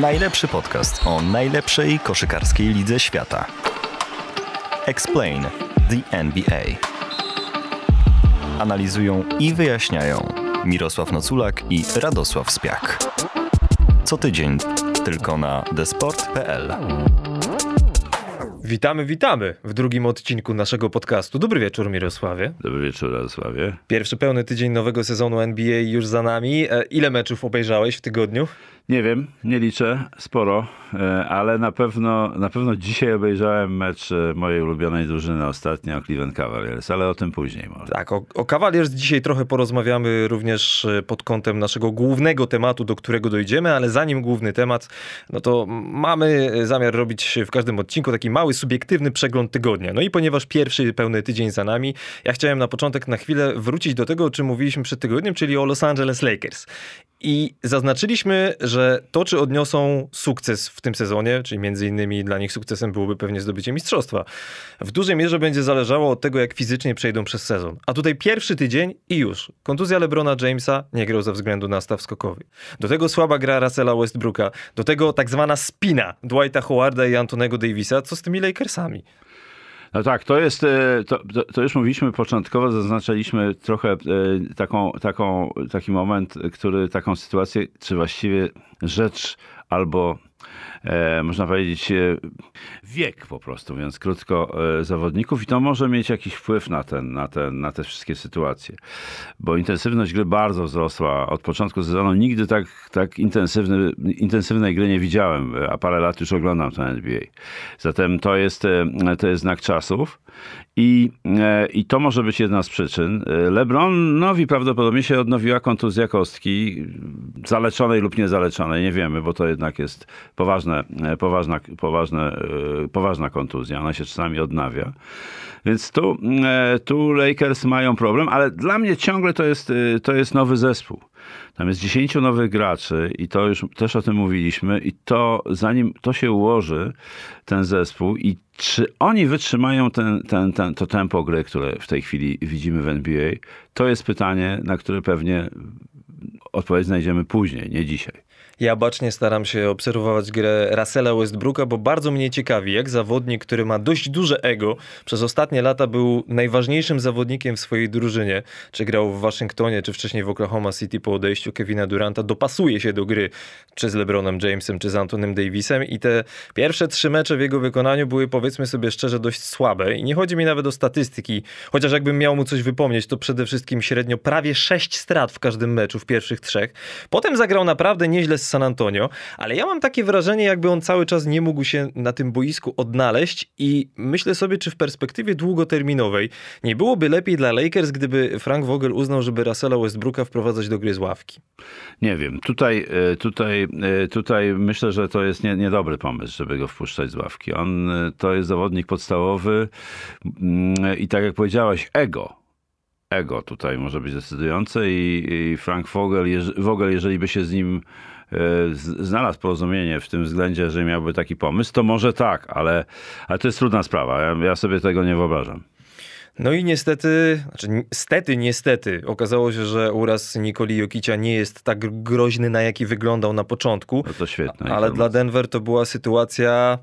Najlepszy podcast o najlepszej koszykarskiej lidze świata. Explain the NBA. Analizują i wyjaśniają Mirosław Noculak i Radosław Spiak. Co tydzień tylko na desport.pl. Witamy, witamy w drugim odcinku naszego podcastu. Dobry wieczór, Mirosławie. Dobry wieczór, Radosławie. Pierwszy pełny tydzień nowego sezonu NBA już za nami. E, ile meczów obejrzałeś w tygodniu? Nie wiem, nie liczę, sporo, e, ale na pewno, na pewno dzisiaj obejrzałem mecz e, mojej ulubionej drużyny ostatnio, Cleveland Cavaliers, ale o tym później może. Tak, o, o Cavaliers dzisiaj trochę porozmawiamy również e, pod kątem naszego głównego tematu, do którego dojdziemy, ale zanim główny temat, no to mamy zamiar robić w każdym odcinku taki mały, subiektywny przegląd tygodnia. No i ponieważ pierwszy pełny tydzień za nami, ja chciałem na początek na chwilę wrócić do tego, o czym mówiliśmy przed tygodniem, czyli o Los Angeles Lakers. I zaznaczyliśmy, że to, czy odniosą sukces w tym sezonie, czyli między innymi dla nich sukcesem byłoby pewnie zdobycie mistrzostwa, w dużej mierze będzie zależało od tego, jak fizycznie przejdą przez sezon. A tutaj pierwszy tydzień i już. Kontuzja LeBrona Jamesa nie grał ze względu na staw skokowy. Do tego słaba gra Russella Westbrooka. Do tego tak zwana spina Dwighta Howarda i Antonego Davisa. Co z tymi Lakersami? No tak, to jest, e, to, to już mówiliśmy początkowo, zaznaczaliśmy trochę e, taką, taką, taki moment, który, taką sytuację, czy właściwie rzecz albo można powiedzieć, e, wiek po prostu, więc krótko e, zawodników i to może mieć jakiś wpływ na, ten, na, ten, na te wszystkie sytuacje. Bo intensywność gry bardzo wzrosła od początku sezonu. Nigdy tak, tak intensywny, intensywnej gry nie widziałem, a parę lat już oglądam ten NBA. Zatem to jest, e, to jest znak czasów. I, e, I to może być jedna z przyczyn. E, LeBronowi prawdopodobnie się odnowiła kontuzja kostki, zaleczonej lub niezaleczonej, nie wiemy, bo to jednak jest poważne, e, poważna, poważne, poważna kontuzja. Ona się czasami odnawia. Więc tu, tu Lakers mają problem, ale dla mnie ciągle to jest, to jest nowy zespół. Tam jest 10 nowych graczy i to już też o tym mówiliśmy i to zanim to się ułoży, ten zespół i czy oni wytrzymają ten, ten, ten, to tempo gry, które w tej chwili widzimy w NBA, to jest pytanie, na które pewnie odpowiedź znajdziemy później, nie dzisiaj. Ja bacznie staram się obserwować grę Russella Westbrooka, bo bardzo mnie ciekawi, jak zawodnik, który ma dość duże ego, przez ostatnie lata był najważniejszym zawodnikiem w swojej drużynie, czy grał w Waszyngtonie, czy wcześniej w Oklahoma City po odejściu Kevina Duranta, dopasuje się do gry, czy z LeBronem Jamesem, czy z Antonym Davisem i te pierwsze trzy mecze w jego wykonaniu były, powiedzmy sobie szczerze, dość słabe i nie chodzi mi nawet o statystyki, chociaż jakbym miał mu coś wypomnieć, to przede wszystkim średnio prawie sześć strat w każdym meczu, w pierwszych trzech. Potem zagrał naprawdę nieźle z San Antonio, ale ja mam takie wrażenie, jakby on cały czas nie mógł się na tym boisku odnaleźć i myślę sobie, czy w perspektywie długoterminowej nie byłoby lepiej dla Lakers, gdyby Frank Vogel uznał, żeby Russella Westbrooka wprowadzać do gry z ławki. Nie wiem, tutaj, e, tutaj, e, tutaj myślę, że to jest nie, niedobry pomysł, żeby go wpuszczać z ławki. On e, to jest zawodnik podstawowy mm, i tak jak powiedziałaś, ego ego tutaj może być decydujące i, Frank Vogel, Vogel, jeżeli by się z nim znalazł porozumienie w tym względzie, że miałby taki pomysł, to może tak, ale, ale to jest trudna sprawa. Ja, ja sobie tego nie wyobrażam. No i niestety, znaczy niestety, niestety, okazało się, że uraz Nikoli Jokicia nie jest tak groźny, na jaki wyglądał na początku. No to świetne. Ale dla Denver to była sytuacja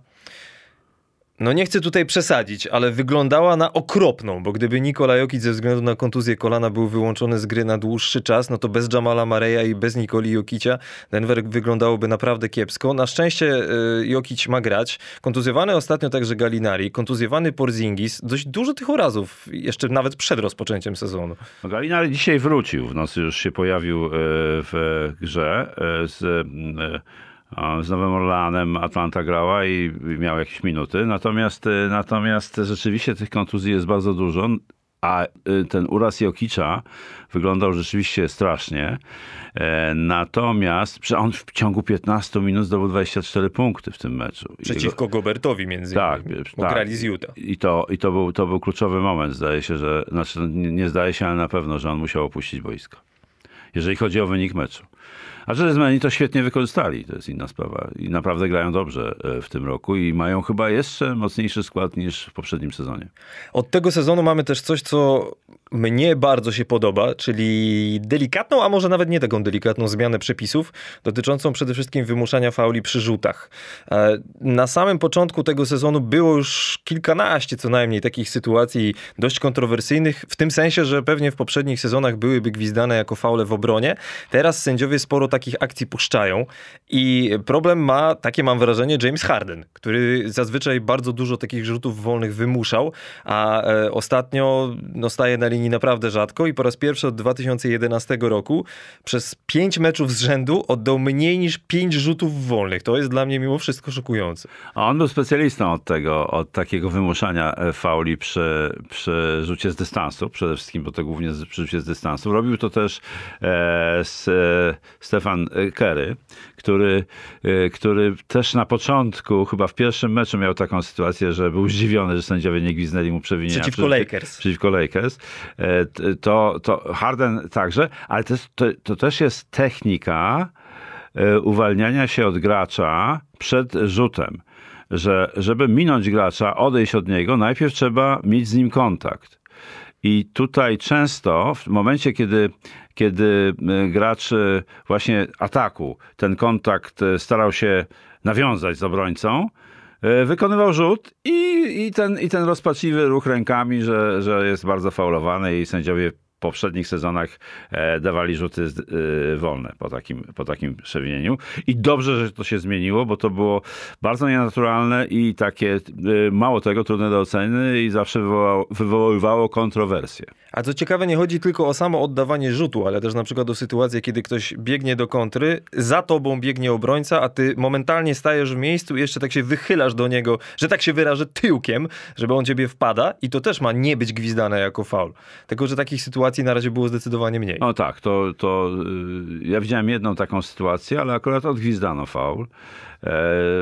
no nie chcę tutaj przesadzić, ale wyglądała na okropną, bo gdyby Nikola Jokic ze względu na kontuzję kolana był wyłączony z gry na dłuższy czas, no to bez Jamala Mareya i bez Nikoli Jokicia Denver wyglądałoby naprawdę kiepsko. Na szczęście y, Jokic ma grać. Kontuzjowany ostatnio także Galinari, kontuzjowany Porzingis. Dość dużo tych urazów, jeszcze nawet przed rozpoczęciem sezonu. No Galinari dzisiaj wrócił, w nocy już się pojawił y, w grze y, z z Nowym Orleanem Atlanta grała i miał jakieś minuty. Natomiast, y, natomiast rzeczywiście tych kontuzji jest bardzo dużo. A y, ten uraz Jokicza wyglądał rzeczywiście strasznie. E, natomiast on w ciągu 15 minut zdobył 24 punkty w tym meczu. Przeciwko Jego... Gobertowi między tak, innymi, bo tak. grali z Utah. I, to, i to, był, to był kluczowy moment. Zdaje się, że, znaczy nie, nie zdaje się, ale na pewno, że on musiał opuścić boisko. Jeżeli chodzi o wynik meczu. A że Zmieni to świetnie wykorzystali, to jest inna sprawa. I naprawdę grają dobrze e, w tym roku i mają chyba jeszcze mocniejszy skład niż w poprzednim sezonie. Od tego sezonu mamy też coś, co mnie bardzo się podoba, czyli delikatną, a może nawet nie taką delikatną zmianę przepisów, dotyczącą przede wszystkim wymuszania fauli przy rzutach. E, na samym początku tego sezonu było już kilkanaście co najmniej takich sytuacji dość kontrowersyjnych, w tym sensie, że pewnie w poprzednich sezonach byłyby gwizdane jako faule w obronie. Teraz sędziowie sporo takich akcji puszczają i problem ma, takie mam wrażenie, James Harden, który zazwyczaj bardzo dużo takich rzutów wolnych wymuszał, a e, ostatnio no, staje na linii naprawdę rzadko i po raz pierwszy od 2011 roku przez pięć meczów z rzędu oddał mniej niż pięć rzutów wolnych. To jest dla mnie mimo wszystko szokujące. A on był specjalistą od tego, od takiego wymuszania e, fauli przy, przy rzucie z dystansu, przede wszystkim, bo to głównie przy rzucie z dystansu. Robił to też e, z, e, Stefan Kerry, który, e, który też na początku, chyba w pierwszym meczu miał taką sytuację, że był zdziwiony, że sędziowie nie gwiznęli mu przewinienia. Przeciwko Lakers. Przeciwko Lakers. E, to, to Harden także, ale to, to, to też jest technika e, uwalniania się od gracza przed rzutem. Że, żeby minąć gracza, odejść od niego, najpierw trzeba mieć z nim kontakt. I tutaj często, w momencie, kiedy, kiedy e, gracz właśnie ataku ten kontakt starał się nawiązać z obrońcą, wykonywał rzut i, i, ten, i ten rozpaczliwy ruch rękami, że, że jest bardzo faulowany i sędziowie poprzednich sezonach e, dawali rzuty e, wolne po takim, po takim przewinieniu. I dobrze, że to się zmieniło, bo to było bardzo nienaturalne i takie, e, mało tego, trudne do oceny i zawsze wywoływało kontrowersje. A co ciekawe, nie chodzi tylko o samo oddawanie rzutu, ale też na przykład o sytuację, kiedy ktoś biegnie do kontry, za tobą biegnie obrońca, a ty momentalnie stajesz w miejscu i jeszcze tak się wychylasz do niego, że tak się wyrażę, tyłkiem, żeby on ciebie wpada i to też ma nie być gwizdane jako faul. Tylko, że takich sytuacji na razie było zdecydowanie mniej. No tak, to, to y, ja widziałem jedną taką sytuację, ale akurat odgwizdano faul. E,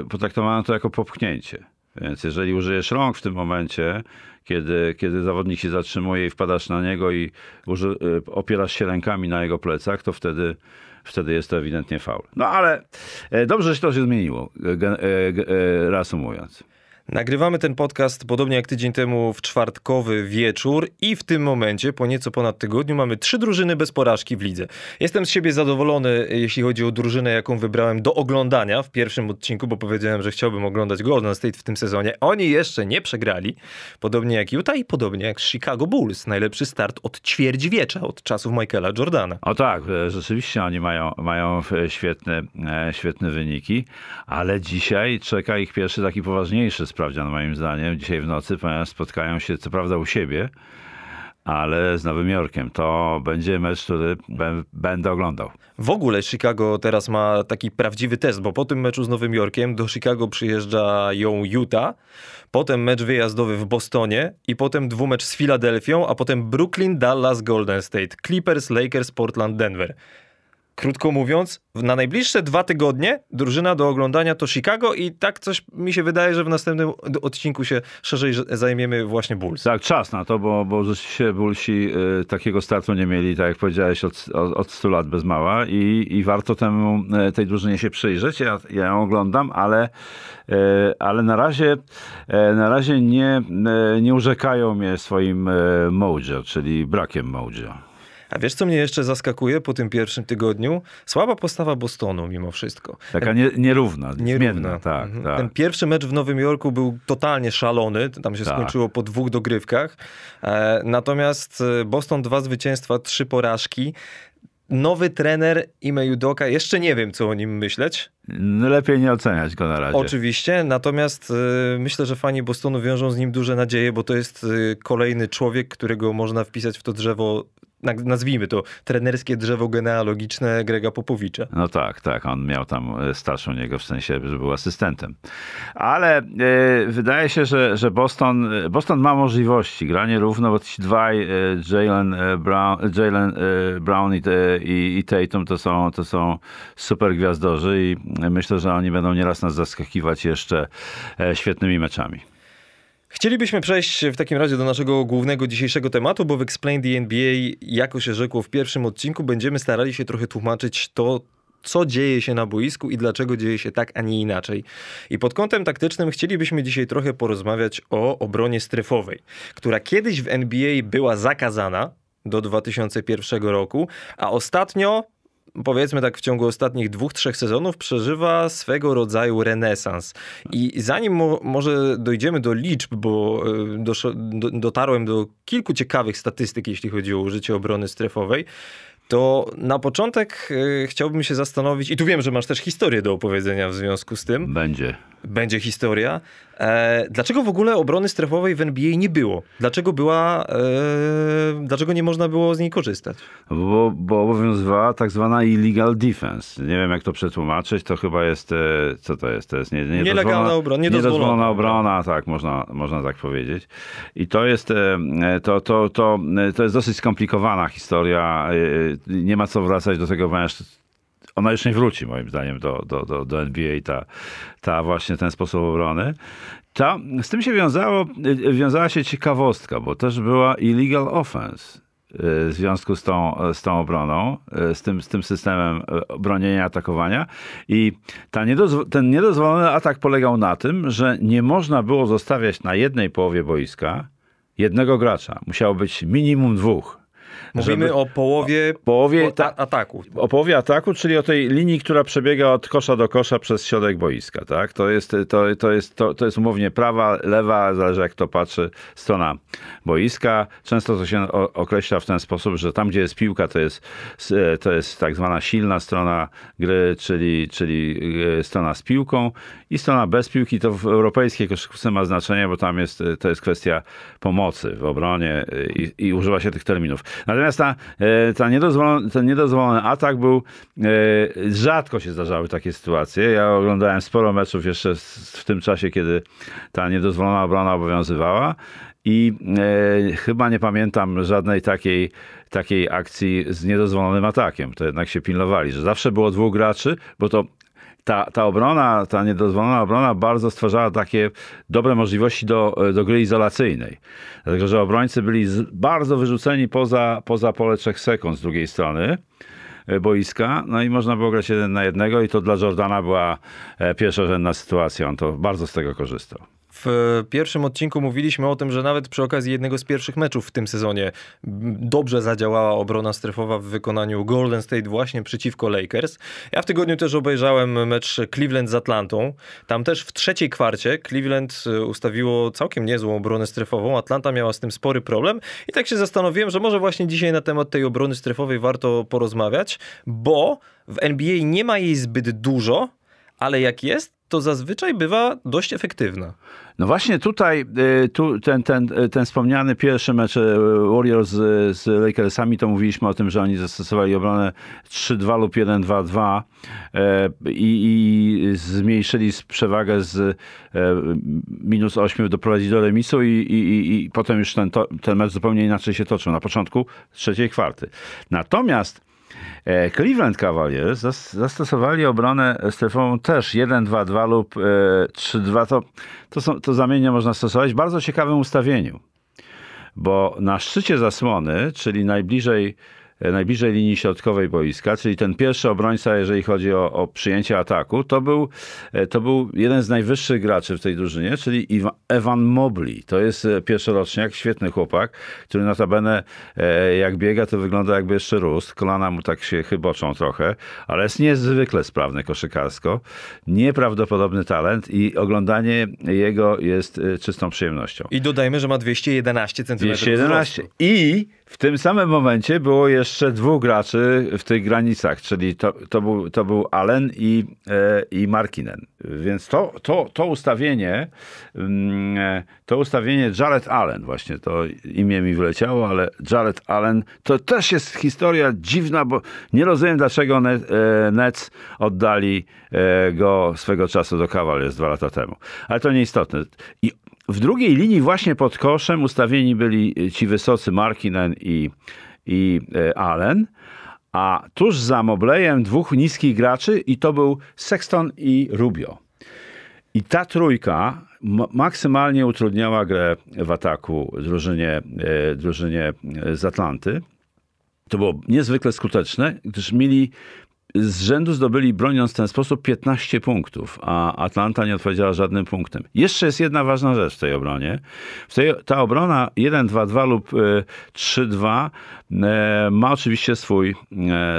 potraktowano to jako popchnięcie. Więc jeżeli użyjesz rąk w tym momencie, kiedy, kiedy zawodnik się zatrzymuje i wpadasz na niego i uży, y, opierasz się rękami na jego plecach, to wtedy, wtedy jest to ewidentnie faul. No ale e, dobrze, że to się zmieniło, e, reasumując. Nagrywamy ten podcast podobnie jak tydzień temu w czwartkowy wieczór i w tym momencie, po nieco ponad tygodniu, mamy trzy drużyny bez porażki w lidze. Jestem z siebie zadowolony, jeśli chodzi o drużynę, jaką wybrałem do oglądania w pierwszym odcinku, bo powiedziałem, że chciałbym oglądać Golden State w tym sezonie. Oni jeszcze nie przegrali, podobnie jak Utah i podobnie jak Chicago Bulls. Najlepszy start od ćwierćwiecza, od czasów Michaela Jordana. O tak, e, rzeczywiście oni mają, mają e, świetne, e, świetne wyniki, ale dzisiaj czeka ich pierwszy taki poważniejszy sprawdzian moim zdaniem dzisiaj w nocy, ponieważ spotkają się co prawda u siebie, ale z Nowym Jorkiem. To będzie mecz, który będę oglądał. W ogóle Chicago teraz ma taki prawdziwy test, bo po tym meczu z Nowym Jorkiem do Chicago przyjeżdżają Utah, potem mecz wyjazdowy w Bostonie i potem dwumecz z Filadelfią, a potem Brooklyn, Dallas, Golden State, Clippers, Lakers, Portland, Denver. Krótko mówiąc, na najbliższe dwa tygodnie drużyna do oglądania to Chicago i tak coś mi się wydaje, że w następnym odcinku się szerzej zajmiemy właśnie Bulls. Tak, czas na to, bo, bo rzeczywiście Bullsi y, takiego startu nie mieli, tak jak powiedziałeś, od, od, od 100 lat bez mała i, i warto temu, y, tej drużynie się przyjrzeć. Ja, ja ją oglądam, ale, y, ale na razie, y, na razie nie, y, nie urzekają mnie swoim y, mojo, czyli brakiem mojo. A wiesz, co mnie jeszcze zaskakuje po tym pierwszym tygodniu? Słaba postawa Bostonu mimo wszystko. Taka nie, nierówna, nierówna. Tak, mhm. tak. Ten pierwszy mecz w Nowym Jorku był totalnie szalony. Tam się tak. skończyło po dwóch dogrywkach. E, natomiast e, Boston dwa zwycięstwa, trzy porażki nowy trener Ime Judoka, jeszcze nie wiem, co o nim myśleć. No lepiej nie oceniać go na razie. Oczywiście, natomiast y, myślę, że fani Bostonu wiążą z nim duże nadzieje, bo to jest y, kolejny człowiek, którego można wpisać w to drzewo nazwijmy to, trenerskie drzewo genealogiczne Grega Popowicza. No tak, tak. On miał tam e, u niego w sensie, że był asystentem. Ale e, wydaje się, że, że Boston, e, Boston ma możliwości. Granie równo, bo ci dwaj, Jalen Brown, Jalen Brown i, i, i Tatum to są, to są super gwiazdorzy i myślę, że oni będą nieraz nas zaskakiwać jeszcze świetnymi meczami. Chcielibyśmy przejść w takim razie do naszego głównego dzisiejszego tematu, bo w Explain the NBA, jako się rzekło w pierwszym odcinku, będziemy starali się trochę tłumaczyć to, co dzieje się na boisku i dlaczego dzieje się tak, a nie inaczej. I pod kątem taktycznym chcielibyśmy dzisiaj trochę porozmawiać o obronie strefowej, która kiedyś w NBA była zakazana do 2001 roku, a ostatnio powiedzmy tak w ciągu ostatnich dwóch, trzech sezonów przeżywa swego rodzaju renesans. I zanim mo może dojdziemy do liczb, bo y, do, dotarłem do kilku ciekawych statystyk, jeśli chodzi o użycie obrony strefowej, to na początek y, chciałbym się zastanowić, i tu wiem, że masz też historię do opowiedzenia w związku z tym. Będzie. Będzie historia. E, dlaczego w ogóle obrony strefowej w NBA nie było? Dlaczego była, e, dlaczego nie można było z niej korzystać? Bo, bo obowiązywała tak zwana illegal defense. Nie wiem, jak to przetłumaczyć. To chyba jest, e, co to jest? To jest nie, nielegalna obrona, niedozwolona, niedozwolona obrona, tak, można, można tak powiedzieć. I to jest, to, to, to, to jest dosyć skomplikowana historia. Nie ma co wracać do tego wręcz ona już nie wróci moim zdaniem do, do, do, do NBA, ta, ta właśnie ten sposób obrony. Z tym się wiązało, wiązała się ciekawostka, bo też była illegal offense y, w związku z tą, z tą obroną, y, z tym, z tym systemem y, bronienia, atakowania. I ta ten niedozwolony atak polegał na tym, że nie można było zostawiać na jednej połowie boiska jednego gracza. Musiało być minimum dwóch. Mówimy żeby, o połowie, połowie ta, ataku. O połowie ataku, czyli o tej linii, która przebiega od kosza do kosza przez środek boiska. Tak? To, jest, to, to, jest, to, to jest umownie prawa, lewa, zależy jak to patrzy, strona boiska. Często to się określa w ten sposób, że tam, gdzie jest piłka, to jest, to jest tak zwana silna strona gry, czyli, czyli e, strona z piłką i strona bez piłki to w europejskiej koszykówce ma znaczenie, bo tam jest, to jest kwestia pomocy w obronie i, i używa się tych terminów. Natomiast ta, e, ta niedozwolony, ten niedozwolony atak był, e, rzadko się zdarzały takie sytuacje. Ja oglądałem sporo meczów jeszcze w tym czasie, kiedy ta niedozwolona obrona obowiązywała i e, chyba nie pamiętam żadnej takiej, takiej akcji z niedozwolonym atakiem. To jednak się pilnowali, że zawsze było dwóch graczy, bo to ta, ta obrona, ta niedozwolona obrona bardzo stwarzała takie dobre możliwości do, do gry izolacyjnej. Dlatego, że obrońcy byli bardzo wyrzuceni poza, poza pole 3 sekund z drugiej strony e, boiska, no i można było grać jeden na jednego i to dla Jordana była e, pierwszorzędna sytuacja. On to bardzo z tego korzystał. W pierwszym odcinku mówiliśmy o tym, że nawet przy okazji jednego z pierwszych meczów w tym sezonie dobrze zadziałała obrona strefowa w wykonaniu Golden State właśnie przeciwko Lakers. Ja w tygodniu też obejrzałem mecz Cleveland z Atlantą. Tam też w trzeciej kwarcie Cleveland y, ustawiło całkiem niezłą obronę strefową. Atlanta miała z tym spory problem i tak się zastanowiłem, że może właśnie dzisiaj na temat tej obrony strefowej warto porozmawiać, bo w NBA nie ma jej zbyt dużo, ale jak jest, to zazwyczaj bywa dość efektywna. No właśnie tutaj y, tu ten, ten, ten wspomniany pierwszy mecz y, Warriors z, z Lakersami, to mówiliśmy o tym, że oni zastosowali obronę 3-2 lub 1-2-2 e, i, i zmniejszyli przewagę z minus 8 doprowadzić do remisu i, i, i potem już ten, ten mecz zupełnie inaczej się toczył na początku trzeciej kwarty. Natomiast Cleveland Cavaliers zastosowali obronę strefową też 1-2-2 lub 3-2. E, to, to, to zamiennie można stosować w bardzo ciekawym ustawieniu, bo na szczycie zasłony, czyli najbliżej E, najbliżej linii środkowej boiska, czyli ten pierwszy obrońca, jeżeli chodzi o, o przyjęcie ataku, to był, e, to był jeden z najwyższych graczy w tej drużynie, czyli Evan Mobley. To jest e, pierwszoroczniak, świetny chłopak, który notabene jak biega, to wygląda jakby jeszcze rósł. Kolana mu tak się chyboczą trochę, ale jest niezwykle sprawny koszykarsko. Nieprawdopodobny talent i oglądanie jego jest czystą przyjemnością. I dodajmy, że ma 211 cm 211 i w tym samym momencie było jeszcze dwóch graczy w tych granicach, czyli to, to, był, to był Allen i, e, i Markinen. Więc to, to, to ustawienie, mm, e, to ustawienie Jared Allen, właśnie to imię mi wyleciało, ale Jared Allen, to też jest historia dziwna, bo nie rozumiem, dlaczego e, Nets oddali go swego czasu do Cavaliers dwa lata temu. Ale to nieistotne. I w drugiej linii właśnie pod koszem ustawieni byli ci wysocy Markinen i, i e, Allen, a tuż za Moblejem dwóch niskich graczy i to był Sexton i Rubio. I ta trójka maksymalnie utrudniała grę w ataku drużynie, e, drużynie z Atlanty. To było niezwykle skuteczne, gdyż mieli z rzędu zdobyli, broniąc w ten sposób, 15 punktów, a Atlanta nie odpowiedziała żadnym punktem. Jeszcze jest jedna ważna rzecz w tej obronie. W tej, ta obrona 1-2-2 lub 3-2 e, ma oczywiście swój,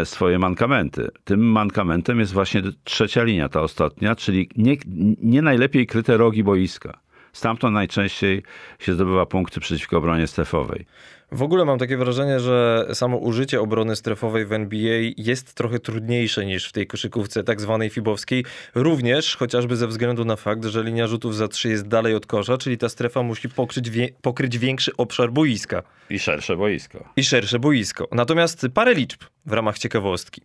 e, swoje mankamenty. Tym mankamentem jest właśnie trzecia linia, ta ostatnia, czyli nie, nie najlepiej kryte rogi boiska. Stamtąd najczęściej się zdobywa punkty przeciwko obronie strefowej. W ogóle mam takie wrażenie, że samo użycie obrony strefowej w NBA jest trochę trudniejsze niż w tej koszykówce tak zwanej fibowskiej. Również chociażby ze względu na fakt, że linia rzutów za trzy jest dalej od kosza, czyli ta strefa musi pokryć, wie, pokryć większy obszar boiska. I szersze boisko. I szersze boisko. Natomiast parę liczb w ramach ciekawostki.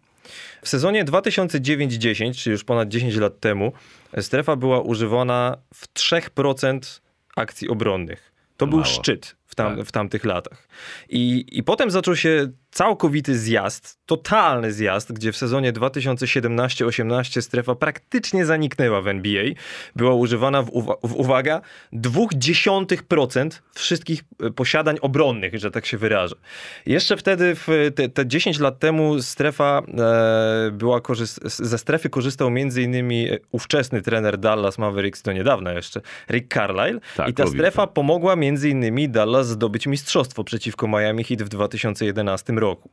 W sezonie 2009-10, czyli już ponad 10 lat temu, strefa była używana w 3% akcji obronnych. To, to był mało. szczyt w, tam, tak. w tamtych latach. I, I potem zaczął się całkowity zjazd, totalny zjazd, gdzie w sezonie 2017-18 strefa praktycznie zaniknęła w NBA. Była używana w, w uwaga, dwóch dziesiątych procent wszystkich e, posiadań obronnych, że tak się wyrażę. Jeszcze wtedy, w te, te 10 lat temu strefa e, była, ze strefy korzystał między innymi ówczesny trener Dallas Mavericks do niedawna jeszcze, Rick Carlisle tak, i ta strefa pomogła między innymi Zdobyć mistrzostwo przeciwko Miami Heat w 2011 roku roku.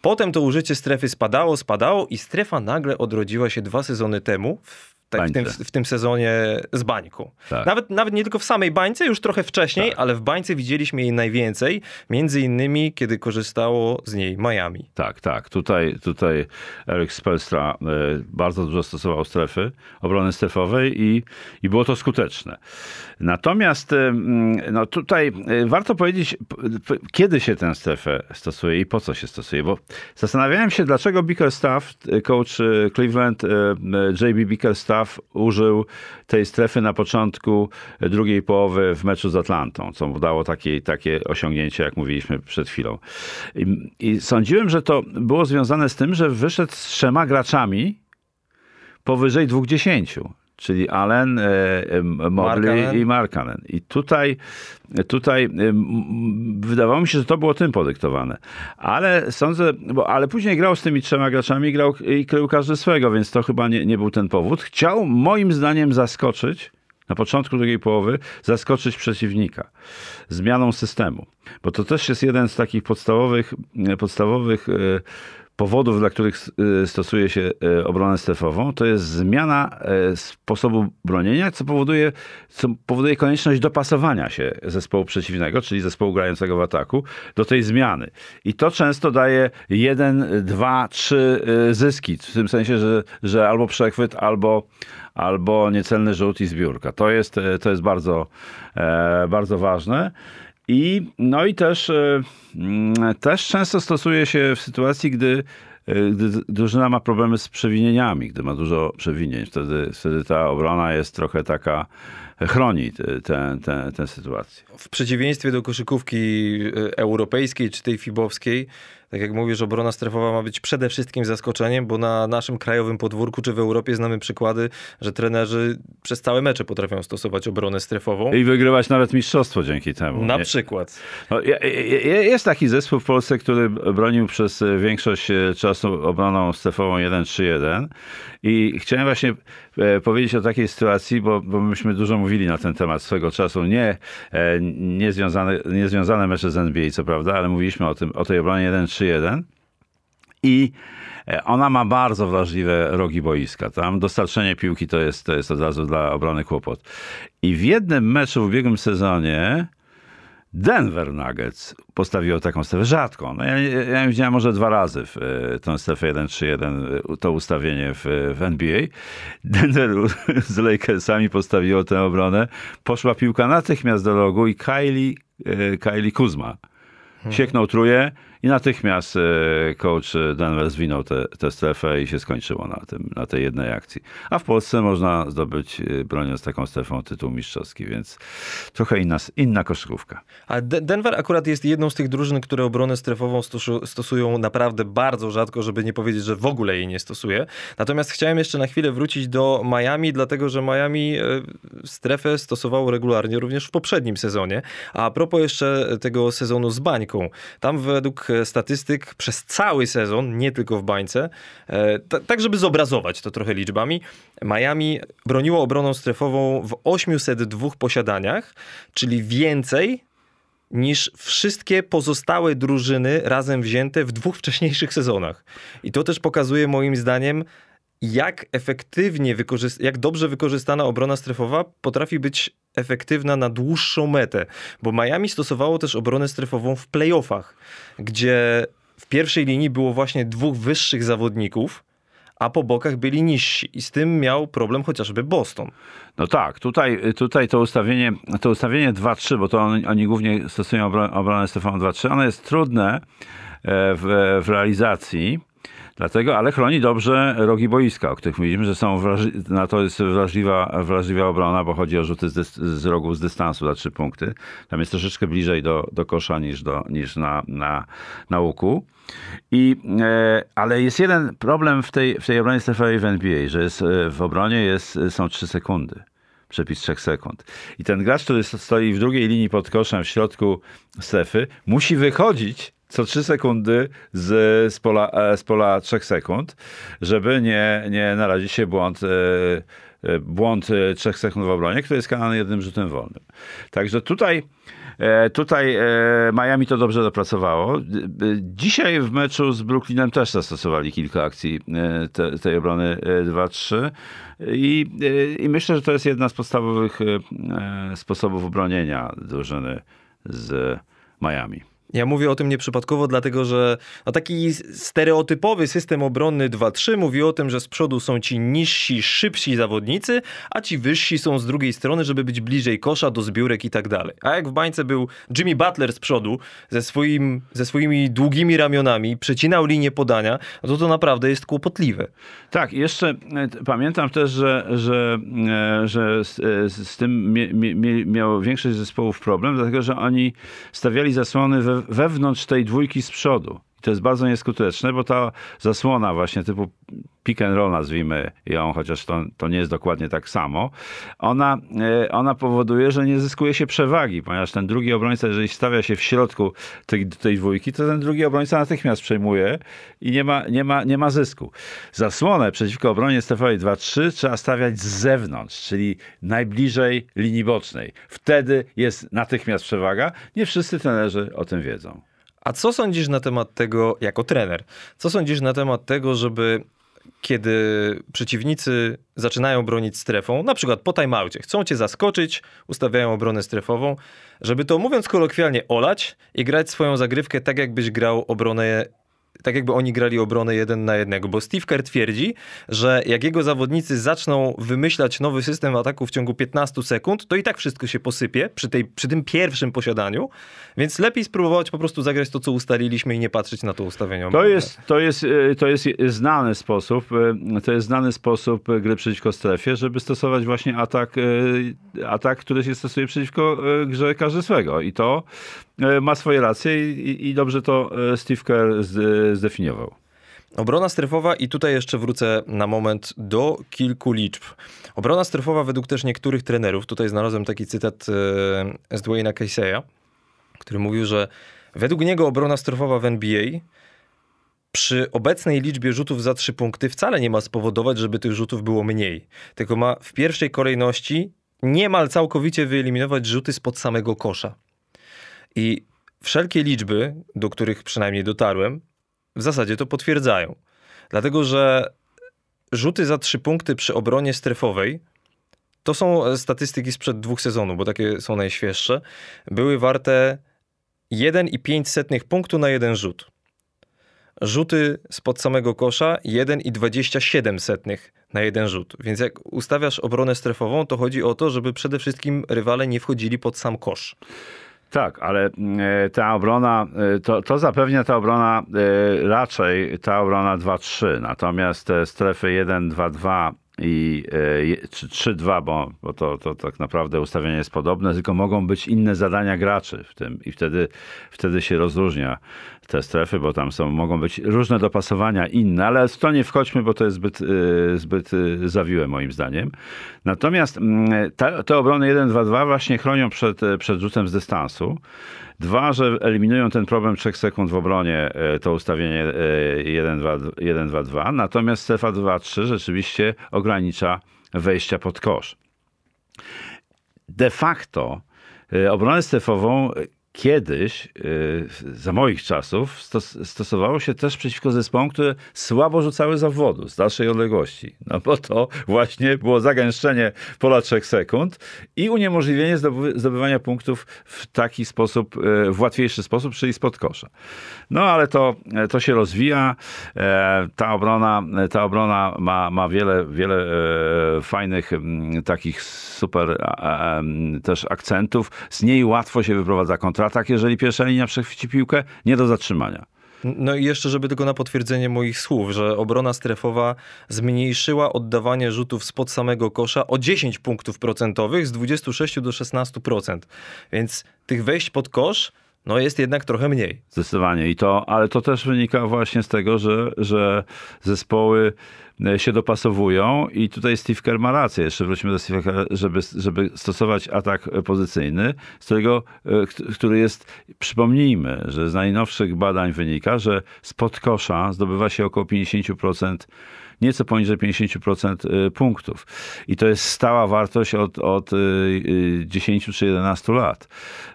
Potem to użycie strefy spadało, spadało i strefa nagle odrodziła się dwa sezony temu w tak, w, tym, w tym sezonie z bańką. Tak. Nawet, nawet nie tylko w samej bańce, już trochę wcześniej, tak. ale w bańce widzieliśmy jej najwięcej, między innymi kiedy korzystało z niej Miami. Tak, tak. Tutaj, tutaj Eric Spelstra e, bardzo dużo stosował strefy, obrony strefowej i, i było to skuteczne. Natomiast e, no tutaj e, warto powiedzieć, kiedy się tę strefę stosuje i po co się stosuje, bo zastanawiałem się, dlaczego Bickerstaff, coach Cleveland, JB Bickerstaff Użył tej strefy na początku drugiej połowy w meczu z Atlantą, co dało takie, takie osiągnięcie, jak mówiliśmy przed chwilą. I, I sądziłem, że to było związane z tym, że wyszedł z trzema graczami powyżej dwóch dziesięciu czyli Allen, e, e, Mobley i Markanen. I tutaj, tutaj wydawało mi się, że to było tym podyktowane. Ale sądzę, bo, ale później grał z tymi trzema graczami grał, i krył każdy swego, więc to chyba nie, nie był ten powód. Chciał moim zdaniem zaskoczyć na początku drugiej połowy zaskoczyć przeciwnika zmianą systemu. Bo to też jest jeden z takich podstawowych, podstawowych e, powodów, dla których y, stosuje się y, obronę strefową, to jest zmiana y, sposobu bronienia, co powoduje, co powoduje konieczność dopasowania się zespołu przeciwnego, czyli zespołu grającego w ataku, do tej zmiany. I to często daje jeden, dwa, trzy zyski, w tym sensie, że, że albo przechwyt, albo, albo niecelny rzut i zbiórka. To jest, to jest bardzo, e, bardzo ważne. I, no i też, e, mm, też często stosuje się w sytuacji, gdy, e, gdy drużyna ma problemy z przewinieniami, gdy ma dużo przewinień. Wtedy, wtedy ta obrona jest trochę taka, chroni tę sytuację. W przeciwieństwie do koszykówki e, europejskiej czy tej fibowskiej, tak jak mówisz, obrona strefowa ma być przede wszystkim zaskoczeniem, bo na naszym krajowym podwórku czy w Europie znamy przykłady, że trenerzy przez całe mecze potrafią stosować obronę strefową. I wygrywać nawet mistrzostwo dzięki temu. Na przykład. No, jest taki zespół w Polsce, który bronił przez większość czasu obroną strefową 1-3-1 i chciałem właśnie e, powiedzieć o takiej sytuacji, bo, bo myśmy dużo mówili na ten temat swego czasu. Nie, e, niezwiązane, niezwiązane mecze z NBA, co prawda, ale mówiliśmy o, tym, o tej obronie 1-3-1 i e, ona ma bardzo wrażliwe rogi boiska. Tam dostarczenie piłki to jest, to jest od razu dla obrony kłopot. I w jednym meczu w ubiegłym sezonie Denver Nuggets postawiło taką strefę rzadką. No ja, ja widziałem może dwa razy w e, tą strefę 1-3-1, to ustawienie w, w NBA. Denver z Lakersami postawiło tę obronę. Poszła piłka natychmiast do rogu i Kylie, e, Kylie Kuzma sieknął truje i natychmiast e, coach Denver zwinął tę strefę i się skończyło na, tym, na tej jednej akcji. A w Polsce można zdobyć, e, broniąc taką strefą, tytuł mistrzowski, więc trochę inna, inna koszykówka. A Denver akurat jest jedną z tych drużyn, które obronę strefową stosują naprawdę bardzo rzadko, żeby nie powiedzieć, że w ogóle jej nie stosuje. Natomiast chciałem jeszcze na chwilę wrócić do Miami, dlatego że Miami e, strefę stosowało regularnie również w poprzednim sezonie. A propos jeszcze tego sezonu z bańką. Tam według statystyk przez cały sezon, nie tylko w bańce. E, tak, żeby zobrazować to trochę liczbami. Miami broniło obroną strefową w 802 posiadaniach, czyli więcej niż wszystkie pozostałe drużyny razem wzięte w dwóch wcześniejszych sezonach. I to też pokazuje moim zdaniem, jak efektywnie, jak dobrze wykorzystana obrona strefowa potrafi być efektywna na dłuższą metę, bo Miami stosowało też obronę strefową w playoffach, gdzie w pierwszej linii było właśnie dwóch wyższych zawodników, a po bokach byli niżsi. I z tym miał problem chociażby Boston. No tak, tutaj, tutaj to ustawienie, to ustawienie 2-3, bo to oni, głównie stosują obronę, obronę strefową 2-3, ono jest trudne e, w, w realizacji Dlatego, ale chroni dobrze rogi boiska, o których mówiliśmy, że są na to jest wrażliwa, wrażliwa obrona, bo chodzi o rzuty z, dys- z rogów z dystansu za trzy punkty. Tam jest troszeczkę bliżej do, do kosza niż, do, niż na, na, na łuku. I, e, ale jest jeden problem w tej, w tej obronie strefowej w NBA, że jest, e, w obronie jest, są trzy sekundy przepis 3 sekund. I ten gracz, który stoi w drugiej linii pod koszem w środku strefy, musi wychodzić co 3 sekundy z, z, pola, e, z pola 3 sekund, żeby nie, nie narazić się błąd e, e, błąd 3 sekund w obronie, który jest kanany jednym rzutem wolnym. Także tutaj Tutaj Miami to dobrze dopracowało. Dzisiaj w meczu z Brooklynem też zastosowali kilka akcji te, tej obrony 2-3 I, i myślę, że to jest jedna z podstawowych sposobów obronienia drużyny z Miami. Ja mówię o tym nieprzypadkowo, dlatego że no taki stereotypowy system obronny 2-3 mówi o tym, że z przodu są ci niżsi, szybsi zawodnicy, a ci wyżsi są z drugiej strony, żeby być bliżej kosza, do zbiórek i tak dalej. A jak w bańce był Jimmy Butler z przodu, ze, swoim, ze swoimi długimi ramionami, przecinał linię podania, no to to naprawdę jest kłopotliwe. Tak, jeszcze e, pamiętam też, że, że, e, że z, e, z tym mie, mie, miało większość zespołów problem, dlatego że oni stawiali zasłony we wewnątrz tej dwójki z przodu. I to jest bardzo nieskuteczne, bo ta zasłona właśnie typu pick and roll nazwijmy ją, chociaż to, to nie jest dokładnie tak samo, ona, e, ona powoduje, że nie zyskuje się przewagi, ponieważ ten drugi obrońca, jeżeli stawia się w środku tej, tej dwójki, to ten drugi obrońca natychmiast przejmuje i nie ma, nie ma, nie ma zysku. Zasłonę przeciwko obronie strefowej 2-3 trzeba stawiać z zewnątrz, czyli najbliżej linii bocznej. Wtedy jest natychmiast przewaga. Nie wszyscy trenerzy o tym wiedzą. A co sądzisz na temat tego, jako trener, co sądzisz na temat tego, żeby kiedy przeciwnicy zaczynają bronić strefą, na przykład po timeoutie, chcą cię zaskoczyć, ustawiają obronę strefową, żeby to mówiąc kolokwialnie olać i grać swoją zagrywkę tak, jakbyś grał obronę tak jakby oni grali obronę jeden na jednego, bo Steve Kerr twierdzi, że jak jego zawodnicy zaczną wymyślać nowy system ataku w ciągu 15 sekund, to i tak wszystko się posypie przy, tej, przy tym pierwszym posiadaniu, więc lepiej spróbować po prostu zagrać to, co ustaliliśmy i nie patrzeć na to ustawienie. To jest, to jest, e, to jest znany sposób, e, to jest znany sposób gry przeciwko strefie, żeby stosować właśnie atak, e, atak który się stosuje przeciwko grze każdego i to ma swoje racje i, i dobrze to Steve Kerr zdefiniował. Obrona strefowa, i tutaj jeszcze wrócę na moment do kilku liczb. Obrona strefowa według też niektórych trenerów, tutaj znalazłem taki cytat e, z Dwayna Casey'a, który mówił, że według niego obrona strefowa w NBA przy obecnej liczbie rzutów za trzy punkty wcale nie ma spowodować, żeby tych rzutów było mniej, tylko ma w pierwszej kolejności niemal całkowicie wyeliminować rzuty spod samego kosza. I wszelkie liczby, do których przynajmniej dotarłem, w zasadzie to potwierdzają. Dlatego, że rzuty za trzy punkty przy obronie strefowej to są statystyki sprzed dwóch sezonów, bo takie są najświeższe. Były warte 1,5 punktu na jeden rzut. Rzuty spod samego kosza 1,27 na jeden rzut. Więc jak ustawiasz obronę strefową, to chodzi o to, żeby przede wszystkim rywale nie wchodzili pod sam kosz. Tak, ale e, ta obrona, e, to, to zapewnia ta obrona e, raczej ta obrona 2-3, natomiast te strefy 1-2-2 i 3-2, bo, bo to, to tak naprawdę ustawienie jest podobne, tylko mogą być inne zadania graczy w tym i wtedy, wtedy się rozróżnia te strefy, bo tam są, mogą być różne dopasowania inne, ale w to nie wchodźmy, bo to jest zbyt, y, zbyt y, zawiłe moim zdaniem. Natomiast mm, te, te obrony 1-2-2 właśnie chronią przed, przed rzutem z dystansu. Dwa, że eliminują ten problem 3 sekund w obronie, e, to ustawienie 1-2-2. Natomiast strefa 2-3 rzeczywiście ogranicza wejścia pod kosz. De facto obronę strefową kiedyś, y, za moich czasów, stosowało się też przeciwko zespołom, które słabo rzucały zawodu z dalszej odległości. No bo to właśnie było zagęszczenie pola 3 sekund i uniemożliwienie zdobywania punktów w taki sposób, y, w łatwiejszy sposób, czyli spod kosza. No ale to, to się rozwija. E, ta obrona, ta obrona ma, ma wiele, wiele e, fajnych takich super też akcentów. Z niej łatwo się wyprowadza kontratak, jeżeli pierwsza linia przechwyci piłkę, nie do zatrzymania. No i jeszcze, żeby tylko na potwierdzenie moich słów, że obrona strefowa zmniejszyła oddawanie rzutów spod samego kosza o 10 punktów procentowych z 26 do 16%. Więc tych wejść pod kosz no jest jednak trochę mniej. Zdecydowanie. I to, ale to też wynika właśnie z tego, że, że zespoły się dopasowują i tutaj Steve Kerr ma rację. Jeszcze wrócimy do Steve żeby, żeby stosować atak pozycyjny, z którego, e, który jest, przypomnijmy, że z najnowszych badań wynika, że spod kosza zdobywa się około 50% nieco poniżej 50% y, punktów. I to jest stała wartość od, od 10 y, y, czy 11 lat.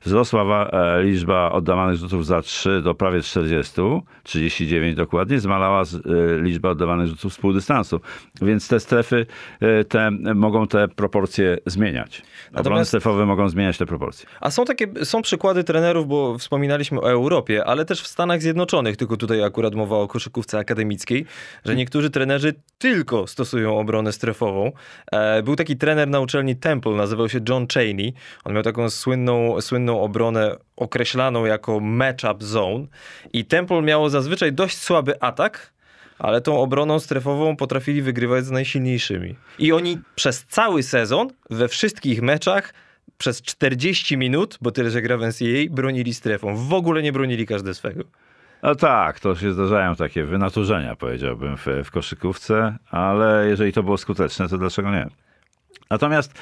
Wzrosła e, liczba oddawanych rzutów za 3 do prawie 40, 39 dokładnie, zmalała liczba oddawanych rzutów z półdystansu. Więc te strefy te, mogą te proporcje zmieniać. Natomiast... Obrony strefowe mogą zmieniać te proporcje. A są takie, są przykłady trenerów, bo wspominaliśmy o Europie, ale też w Stanach Zjednoczonych, tylko tutaj akurat mowa o koszykówce akademickiej, że niektórzy trenerzy tylko stosują obronę strefową. E, był taki trener na uczelni Temple, nazywał się John Cheney. On miał taką słynną, słynną obronę określaną jako matchup zone i Temple miało zazwyczaj dość słaby atak, ale tą obroną strefową potrafili wygrywać z najsilniejszymi. I oni przez cały sezon, we wszystkich meczach, przez 40 minut, bo tyle, że gra w NCAA, bronili strefą. W ogóle nie bronili każde swego. No tak, to się zdarzają takie wynaturzenia, powiedziałbym, w, w koszykówce, ale jeżeli to było skuteczne, to dlaczego nie? Natomiast e,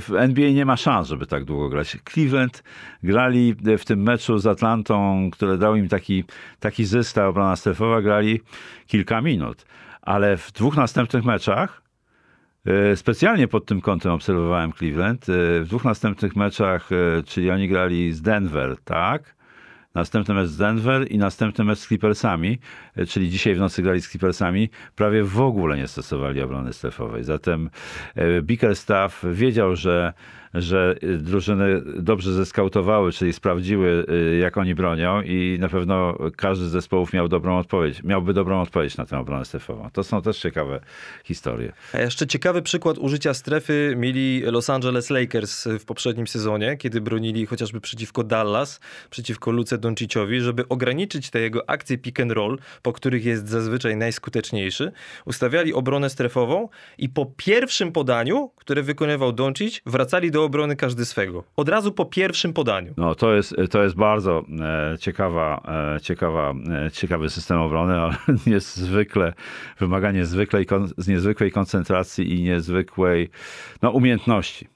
w NBA nie ma szans, żeby tak długo grać. Cleveland grali w tym meczu z Atlantą, które dał im taki, taki zysk, ta obrona strefowa, grali kilka minut. Ale w dwóch następnych meczach, e, specjalnie pod tym kątem obserwowałem Cleveland, e, w dwóch następnych meczach, czyli oni grali z Denver, tak? Następny mecz z Denver i następny mecz z Clippersami, e, czyli dzisiaj w nocy grali z Clippersami, prawie w ogóle nie stosowali obrony strefowej. Zatem e, Bickerstaff wiedział, że że drużyny dobrze zeskautowały, czyli sprawdziły, y, jak oni bronią i na pewno każdy z zespołów miał dobrą odpowiedź, miałby dobrą odpowiedź na tę obronę strefową. To są też ciekawe historie. A jeszcze ciekawy przykład użycia strefy mieli Los Angeles Lakers w poprzednim sezonie, kiedy bronili chociażby przeciwko Dallas, przeciwko Luce Donciciowi, żeby ograniczyć te jego akcje pick and roll, po których jest zazwyczaj najskuteczniejszy. Ustawiali obronę strefową i po pierwszym podaniu, które wykonywał Doncic, wracali do do obrony każdy swego. Od razu po pierwszym podaniu. No to jest, to jest bardzo e, ciekawa, e, ciekawa, e, ciekawy system obrony, ale niezwykle, wymaga niezwykłej, z niezwykłej koncentracji i niezwykłej no, umiejętności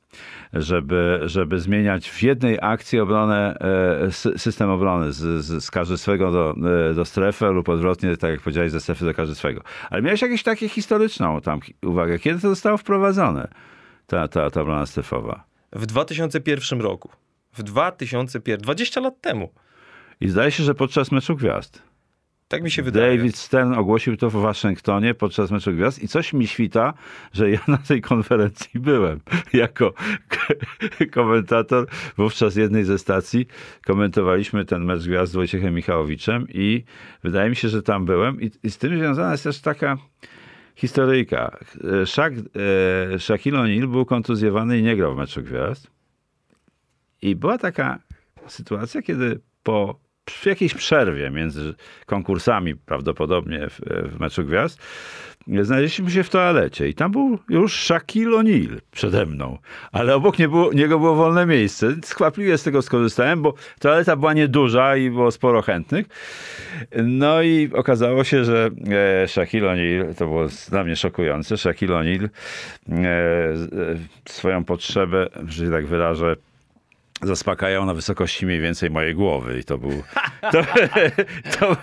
żeby, żeby zmieniać w jednej akcji obronę, e, system obrony z, z, z do, e, do strefy lub odwrotnie, tak jak powiedziałeś, ze strefy do każdego. Ale miałeś jakieś takie historyczną tam uwagę, kiedy to zostało wprowadzone, ta, ta, ta obrona strefowa? W 2001 roku. W 2001, 20 lat temu. I zdaje się, że podczas meczu gwiazd. Tak mi się wydaje. David Stern ogłosił to w Waszyngtonie podczas meczu gwiazd i coś mi świta, że ja na tej konferencji byłem jako komentator. Wówczas jednej ze stacji komentowaliśmy ten mecz gwiazd z Wojciechem Michałowiczem i wydaje mi się, że tam byłem i, i z tym związana jest też taka historyjka. Shaq, e, Shaquille O'Neal był kontuzjowany i nie grał w meczu gwiazd. I była taka sytuacja, kiedy po w jakiejś przerwie między konkursami, prawdopodobnie w, w meczu gwiazd, znaleźliśmy się w toalecie i tam był już Shaquille O'Neal przede mną, ale obok nie było, niego było wolne miejsce. Skwapliwie z tego skorzystałem, bo toaleta była nieduża i było sporo chętnych. No i okazało się, że e, Shaquille O'Neal, to było dla mnie szokujące, Shaquille O'Neal e, swoją potrzebę, że tak wyrażę, zaspakają na wysokości mniej więcej mojej głowy. I to był. To, to,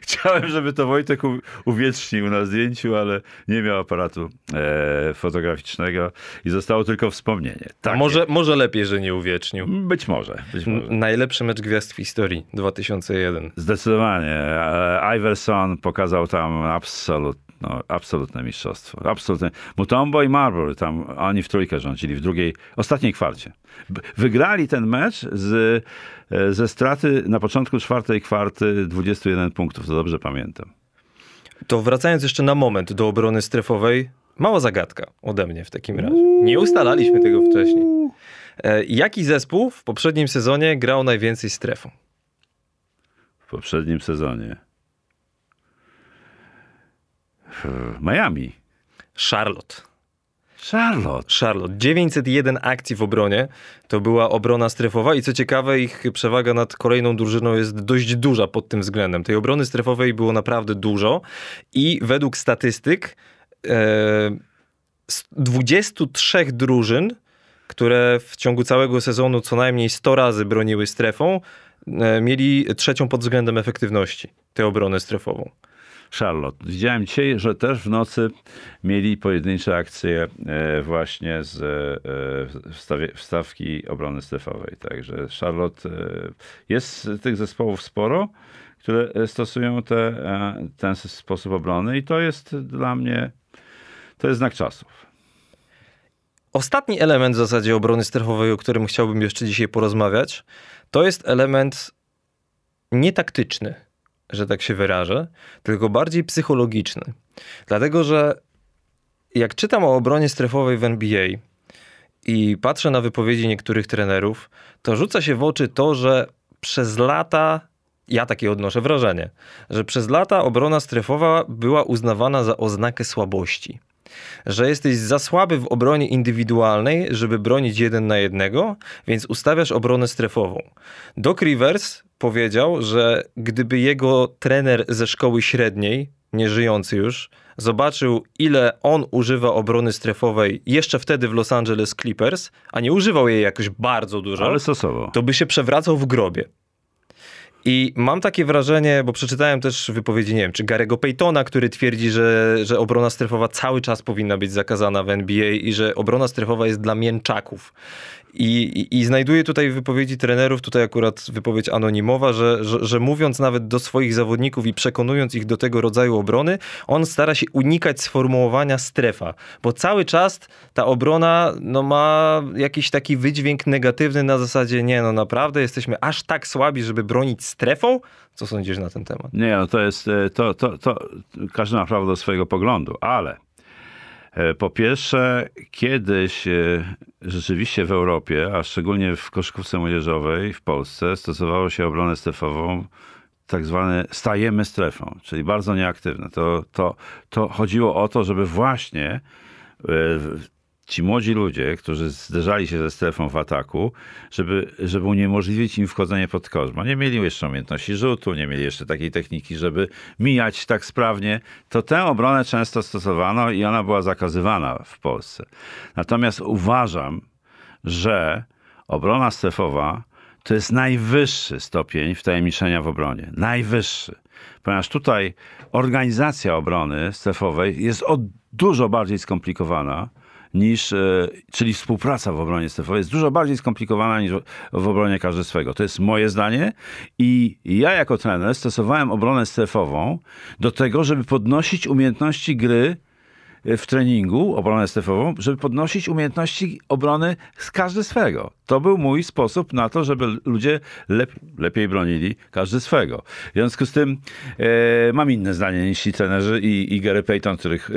chciałem, żeby to Wojtek uwiecznił na zdjęciu, ale nie miał aparatu e, fotograficznego i zostało tylko wspomnienie. Może, może lepiej, że nie uwiecznił. Być może. Być może. Najlepszy mecz gwiazd w historii 2001. Zdecydowanie. E, Iverson pokazał tam absolut no, absolutne mistrzostwo. Absolutne. Mutombo i Marbury, tam oni w trójkę rządzili w drugiej, ostatniej kwarcie. Wygrali ten mecz z, e, ze straty na początku czwartej kwarty 21 punktów, to dobrze pamiętam. To wracając jeszcze na moment do obrony strefowej, mała zagadka ode mnie w takim razie. Nie ustalaliśmy tego wcześniej. E, jaki zespół w poprzednim sezonie grał najwięcej strefą? W poprzednim sezonie. Miami. Charlotte. Charlotte. Charlotte. 901 akcji w obronie. To była obrona strefowa i co ciekawe, ich przewaga nad kolejną drużyną jest dość duża pod tym względem. Tej obrony strefowej było naprawdę dużo i według statystyk e, 23 drużyn, które w ciągu całego sezonu co najmniej 100 razy broniły strefą, e, mieli trzecią pod względem efektywności tę obronę strefową. Charlotte. Widziałem dzisiaj, że też w nocy mieli pojedyncze akcje e, właśnie z e, wstawki obrony strefowej. Także Charlotte e, jest tych zespołów sporo, które stosują te, ten sposób obrony i to jest dla mnie to jest znak czasów. Ostatni element w zasadzie obrony strefowej, o którym chciałbym jeszcze dzisiaj porozmawiać, to jest element nietaktyczny że tak się wyrażę, tylko bardziej psychologiczny. Dlatego, że jak czytam o obronie strefowej w NBA i patrzę na wypowiedzi niektórych trenerów, to rzuca się w oczy to, że przez lata ja takie odnoszę wrażenie, że przez lata obrona strefowa była uznawana za oznakę słabości. Że jesteś za słaby w obronie indywidualnej, żeby bronić jeden na jednego, więc ustawiasz obronę strefową. Doc Rivers powiedział, że gdyby jego trener ze szkoły średniej, nieżyjący już, zobaczył, ile on używa obrony strefowej jeszcze wtedy w Los Angeles Clippers, a nie używał jej jakoś bardzo dużo, Ale stosowo. to by się przewracał w grobie. I mam takie wrażenie, bo przeczytałem też wypowiedzi, nie wiem, czy Garego Paytona, który twierdzi, że, że obrona strefowa cały czas powinna być zakazana w NBA i że obrona strefowa jest dla mięczaków. I, i, znajduję tutaj wypowiedzi trenerów, tutaj akurat wypowiedź anonimowa, że, że, że, mówiąc nawet do swoich zawodników i przekonując ich do tego rodzaju obrony, on stara się unikać sformułowania strefa, bo cały czas ta obrona no, ma jakiś taki wydźwięk negatywny na zasadzie, nie no naprawdę jesteśmy aż tak słabi, żeby bronić strefą? Co sądzisz na ten temat? Nie, no to jest, e, to, to, to każdy ma prawo do swojego poglądu, ale po pierwsze, kiedyś e, rzeczywiście w Europie, a szczególnie w koszykówce młodzieżowej w Polsce stosowało się obronę strefową tak zwane stajemy strefą, czyli bardzo nieaktywne. To, to, to chodziło o to, żeby właśnie e, ci młodzi ludzie, którzy zderzali się ze strefą w ataku, żeby, żeby uniemożliwić im wchodzenie pod kosz. Bo nie mieli jeszcze umiejętności rzutu, nie mieli jeszcze takiej techniki, żeby mijać tak sprawnie. To tę obronę często stosowano i ona była zakazywana w Polsce. Natomiast uważam, że obrona strefowa to jest najwyższy stopień wtajemniczenia w obronie. Najwyższy. Ponieważ tutaj organizacja obrony strefowej jest o dużo bardziej skomplikowana niż, e, czyli współpraca w obronie strefowej jest dużo bardziej skomplikowana niż w obronie każdy swego. To jest moje zdanie i ja jako trener stosowałem obronę strefową do tego, żeby podnosić umiejętności gry e, w treningu, obronę strefową, żeby podnosić umiejętności obrony z każdy swego. To był mój sposób na to, żeby ludzie lep lepiej bronili każdy swego. W związku z tym e, mam inne zdanie niż ci trenerzy i, i Gary Payton, których e,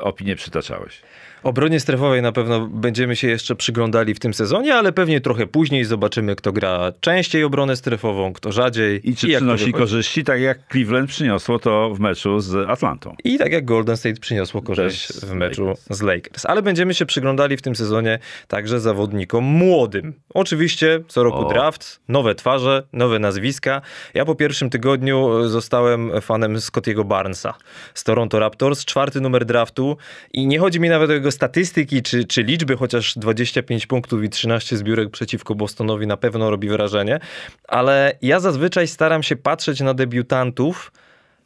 opinie przytaczałeś. Obronie strefowej na pewno będziemy się jeszcze przyglądali w tym sezonie, ale pewnie trochę później zobaczymy, kto gra częściej obronę strefową, kto rzadziej. I czy i przynosi korzyści, tak jak Cleveland przyniosło to w meczu z Atlantą. I tak jak Golden State przyniosło korzyść w meczu Lakers. z Lakers. Ale będziemy się przyglądali w tym sezonie także zawodnikom młodym. Oczywiście co roku o. draft, nowe twarze, nowe nazwiska. Ja po pierwszym tygodniu zostałem fanem Scottiego Barnesa z Toronto Raptors, czwarty numer draftu i nie chodzi mi nawet o jego jego statystyki czy, czy liczby, chociaż 25 punktów i 13 zbiórek przeciwko Bostonowi na pewno robi wrażenie, ale ja zazwyczaj staram się patrzeć na debiutantów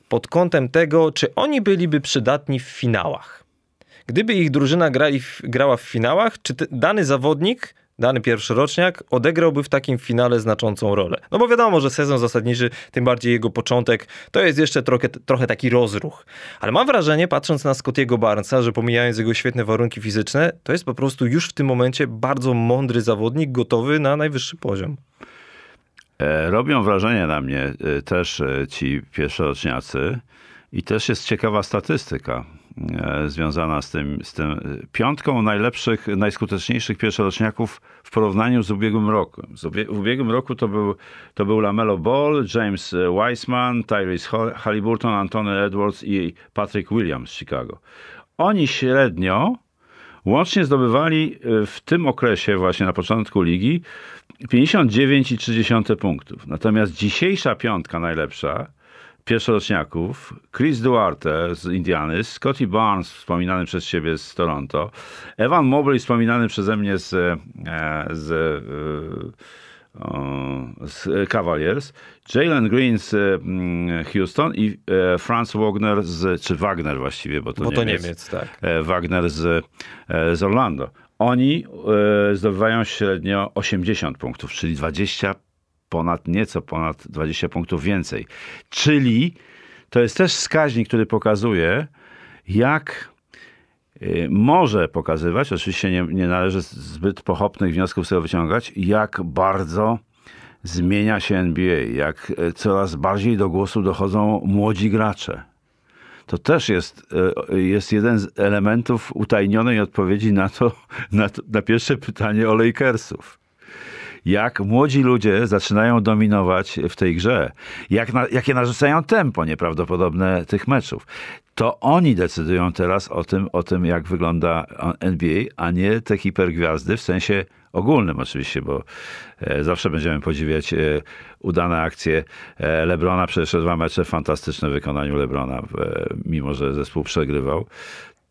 pod kątem tego, czy oni byliby przydatni w finałach. Gdyby ich drużyna grali, grała w finałach, czy dany zawodnik dany pierwszoroczniak odegrałby w takim finale znaczącą rolę. No bo wiadomo, że sezon zasadniczy, tym bardziej jego początek, to jest jeszcze trochę, trochę taki rozruch. Ale mam wrażenie, patrząc na Scottiego Barnesa, że pomijając jego świetne warunki fizyczne, to jest po prostu już w tym momencie bardzo mądry zawodnik, gotowy na najwyższy poziom. E, robią wrażenie na mnie e, też e, ci pierwszoroczniacy i też jest ciekawa statystyka. E, związana z tym, z tym piątką najlepszych, najskuteczniejszych pierwszoroczniaków w porównaniu z ubiegłym rokiem. W ubiegłym roku to był, to był Lamelo Ball, James Wiseman, Tyrese Halliburton, Antony Edwards i Patrick Williams z Chicago. Oni średnio łącznie zdobywali e, w tym okresie, właśnie na początku ligi, 59,3 punktów. Natomiast dzisiejsza piątka najlepsza pierwszoroczniaków, Chris Duarte z Indiany, Scotty Barnes wspominany przez siebie z Toronto, Evan Mobley wspominany przeze mnie z, e, z, e, z Cavaliers, Jalen Green z mm, Houston i e, Franz Wagner z, czy Wagner właściwie, bo to, bo Niemiec, to Niemiec tak. Wagner z, z Orlando. Oni zdobywają średnio 80 punktów, czyli 20 ponad, nieco ponad 20 punktów więcej. Czyli to jest też wskaźnik, który pokazuje, jak y, może pokazywać, oczywiście nie, nie należy zbyt pochopnych wniosków sobie wyciągać, jak bardzo zmienia się NBA, jak y, coraz bardziej do głosu dochodzą młodzi gracze. To też jest, y, jest jeden z elementów utajnionej odpowiedzi na to, na, to, na pierwsze pytanie o Lakersów jak młodzi ludzie zaczynają dominować w tej grze, jak na, jakie narzucają tempo nieprawdopodobne tych meczów. To oni decydują teraz o tym, o tym, jak wygląda NBA, a nie te hipergwiazdy w sensie ogólnym oczywiście, bo e, zawsze będziemy podziwiać e, udane akcje e, Lebrona. Przecież dwa mecze fantastyczne w wykonaniu Lebrona, mimo że zespół przegrywał.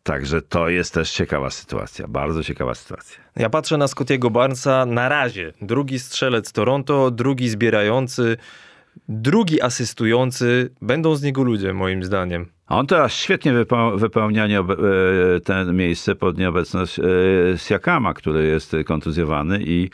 Także to jest też ciekawa sytuacja, bardzo ciekawa sytuacja. Ja patrzę na Scottiego Barnesa na razie. Drugi strzelec Toronto, drugi zbierający, drugi asystujący. Będą z niego ludzie, moim zdaniem. On teraz świetnie wypełnia e, ten miejsce pod nieobecność e, Siakama, który jest kontuzjowany i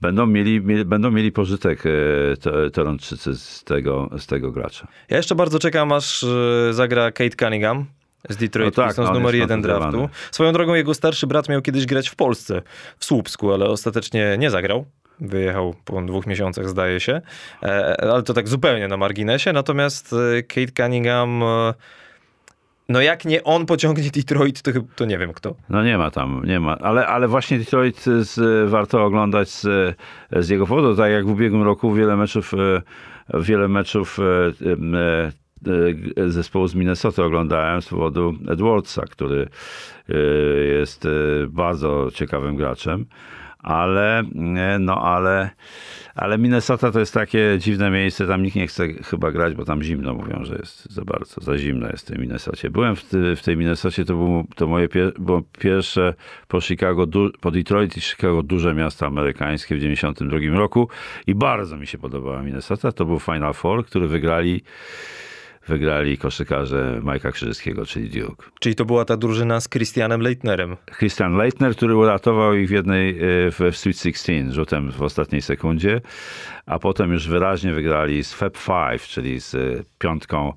będą mieli, będą mieli pożytek e, Torontczycy z tego, z tego gracza. Ja jeszcze bardzo czekam, aż zagra Kate Cunningham z Detroit no tak, Pistons, numer jeden draftu. Swoją drogą jego starszy brat miał kiedyś grać w Polsce, w Słupsku, ale ostatecznie nie zagrał. Wyjechał po dwóch miesiącach, zdaje się. E, ale to tak zupełnie na marginesie. Natomiast e, Kate Cunningham... E, no jak nie on pociągnie Detroit, to, to nie wiem kto. No nie ma tam, nie ma. Ale, ale właśnie Detroit z, warto oglądać z, z jego powodu. Tak jak w ubiegłym roku wiele meczów wiele meczów E, zespołu z Minnesota oglądałem z powodu Edwardsa, który e, jest e, bardzo ciekawym graczem, ale no ale ale Minnesota to jest takie dziwne miejsce, tam nikt nie chce chyba grać, bo tam zimno mówią, że jest za bardzo, za zimno jest w tej Minnesocie. Byłem w, w tej Minnesocie, to, był, to moje pier, było pierwsze po Chicago, po Detroit i Chicago duże miasto amerykańskie w 92 roku i bardzo mi się podobała Minnesota. To był Final Four, który wygrali wygrali koszykarze Majka Krzyżyckiego, czyli Duke. Czyli to była ta drużyna z Christianem Leitnerem. Christian Leitner, który uratował ich w jednej, e, w Sweet 16 rzutem w ostatniej sekundzie, a potem już wyraźnie wygrali z Fab Five, czyli z e, piątką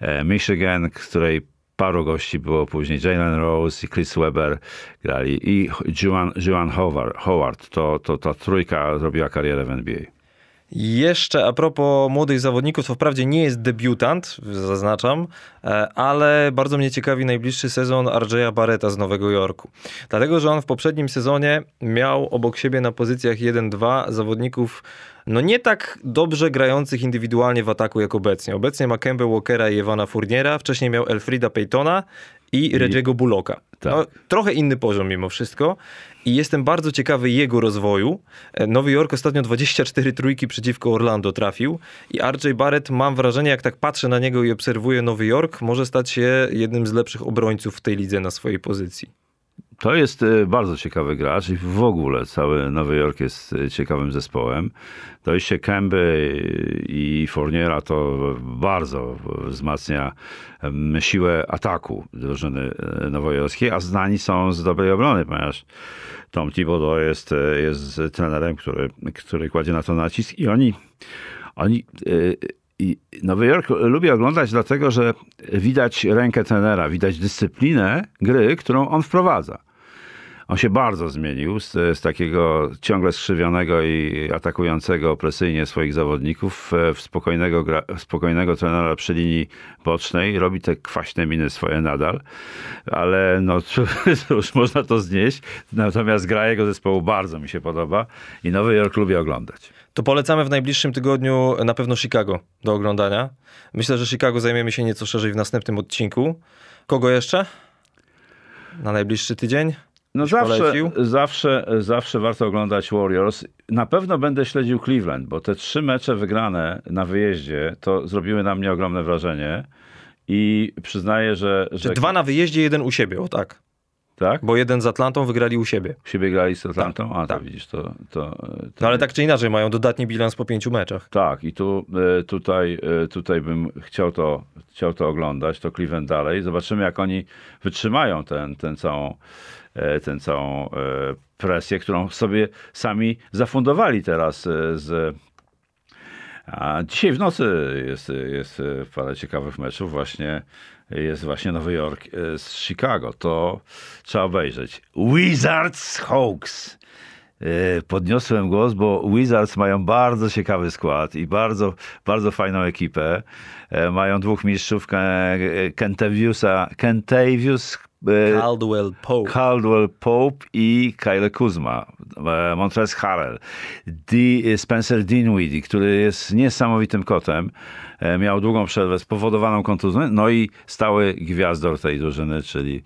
e, Michigan, której paru gości było później. Jalen Rose i Chris Webber grali i Howard. Howard. To, to ta trójka zrobiła karierę w NBA. Jeszcze a propos młodych zawodników, to wprawdzie nie jest debiutant, zaznaczam, e, ale bardzo mnie ciekawi najbliższy sezon RJ'a Barretta z Nowego Jorku. Dlatego, że on w poprzednim sezonie miał obok siebie na pozycjach 1-2 zawodników no nie tak dobrze grających indywidualnie w ataku jak obecnie. Obecnie ma Kemba Walkera i Ewana Fourniera, wcześniej miał Elfrida Paytona i, I Reggie'ego Bullocka. Tak. No, trochę inny poziom mimo wszystko i jestem bardzo ciekawy jego rozwoju. E, Nowy Jork ostatnio 24 trójki przeciwko Orlando trafił i RJ Barrett mam wrażenie, jak tak patrzę na niego i obserwuję Nowy Jork, może stać się jednym z lepszych obrońców w tej lidze na swojej pozycji. To jest e, bardzo ciekawy gracz i w ogóle cały Nowy Jork jest e, ciekawym zespołem. Dojście Kęby i Fourniera to bardzo wzmacnia siłę ataku drużyny e, nowojorskiej, a znani są z dobrej obrony, ponieważ Tom Thibodeau jest, jest trenerem, który, który kładzie na to nacisk i oni, oni i Nowy Jork lubię oglądać dlatego, że widać rękę trenera, widać dyscyplinę gry, którą on wprowadza. On się bardzo zmienił z, z, takiego ciągle skrzywionego i atakującego opresyjnie swoich zawodników w spokojnego, gra, spokojnego trenera przy linii bocznej. Robi te kwaśne miny swoje nadal, ale no już można to znieść. Natomiast gra jego zespołu bardzo mi się podoba i Nowy Jork lubię oglądać. To polecamy w najbliższym tygodniu na pewno Chicago do oglądania. Myślę, że Chicago zajmiemy się nieco szerzej w następnym odcinku. Kogo jeszcze? Na najbliższy tydzień? No zawsze, zawsze, zawsze warto oglądać Warriors. Na pewno będę śledził Cleveland, bo te trzy mecze wygrane na wyjeździe to zrobiły na mnie ogromne wrażenie. I przyznaję, że. że... Dwa na wyjeździe, jeden u siebie, o tak. Tak? Bo jeden z Atlantą wygrali u siebie. U siebie grali z Atlantą? Tak, A, to tak. widzisz, to... to, to... No ale tak czy inaczej, mają dodatni bilans po pięciu meczach. Tak, i tu, e, tutaj, e, tutaj bym chciał to, chciał to oglądać, to Cleveland dalej. Zobaczymy, jak oni wytrzymają ten, ten całą, e, ten całą presję, którą sobie sami zafundowali teraz z a dzisiaj w nocy jest, jest parę ciekawych meczów właśnie jest właśnie Nowy Jork e, z Chicago. To trzeba obejrzeć. Wizards Hawks. E, podniosłem głos, bo Wizards mają bardzo ciekawy skład i bardzo, bardzo fajną ekipę. E, mają dwóch mistrzów, Kentaviusa, Kentavius Caldwell Pope. Caldwell Pope i Kyle Kuzma, Montrezl Harrell, D, Spencer Dinwiddie, który jest niesamowitym kotem. E, miał długą przerwę spowodowaną kontuzją, no i stały gwiazdor tej drużyny, czyli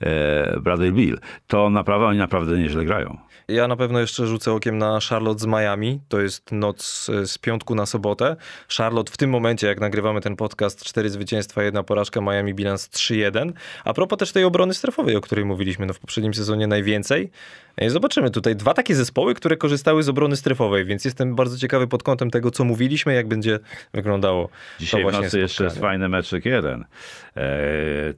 e, Bradley Bill. To naprawdę, oni naprawdę nieźle grają. Ja na pewno jeszcze rzucę okiem na Charlotte z Miami. To jest noc z piątku na sobotę. Charlotte w tym momencie, jak nagrywamy ten podcast, cztery zwycięstwa, jedna porażka, Miami bilans 3-1. A propos też tej obrony strefowej, o której mówiliśmy no w poprzednim sezonie najwięcej. E, zobaczymy tutaj dwa takie zespoły, które korzystały z obrony strefowej, więc jestem bardzo ciekawy pod kątem tego, co mówiliśmy, jak będzie wyglądało Dzisiaj to w nocy jeszcze jest fajny meczek jeden. E,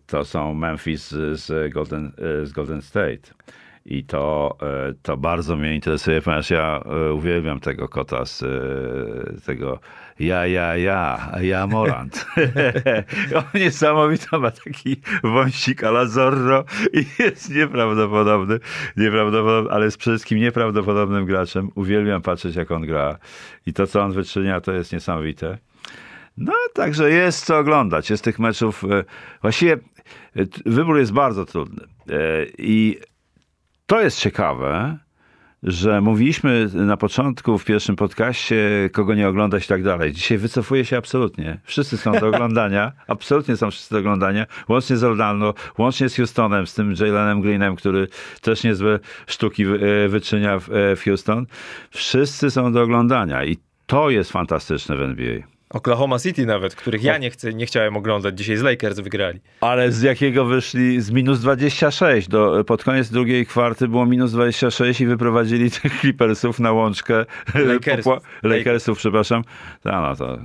to są Memphis z Golden, e, z Golden State. I to, e, to bardzo mnie interesuje, ponieważ ja e, uwielbiam tego kota z e, tego ja, ja, ja, ja Morant. On niesamowity, ma taki wąsik ala Zorro i jest nieprawdopodobny, nieprawdopodobny, ale jest przede wszystkim nieprawdopodobnym graczem. Uwielbiam patrzeć, jak on gra. I to, co on wyczynia, to jest niesamowite. No, także jest co oglądać. Jest tych meczów. Właściwie wybór jest bardzo trudny. I to jest ciekawe, że mówiliśmy na początku w pierwszym podcaście, kogo nie oglądać i tak dalej. Dzisiaj wycofuje się absolutnie. Wszyscy są do oglądania. absolutnie są wszyscy do oglądania. Łącznie z Orlando, łącznie z Houstonem, z tym Jalenem Greenem, który też niezłe sztuki e, wyczynia w Houston. Wszyscy są do oglądania i to jest fantastyczne w NBA. Oklahoma City nawet, których ja nie, chcę, nie chciałem oglądać. Dzisiaj z Lakers wygrali. Ale z jakiego wyszli? Z minus 26. Do, pod koniec drugiej kwarty było minus 26 i wyprowadzili tych Clippersów na łączkę. Lakersów. Lakersów, przepraszam. Ta, no to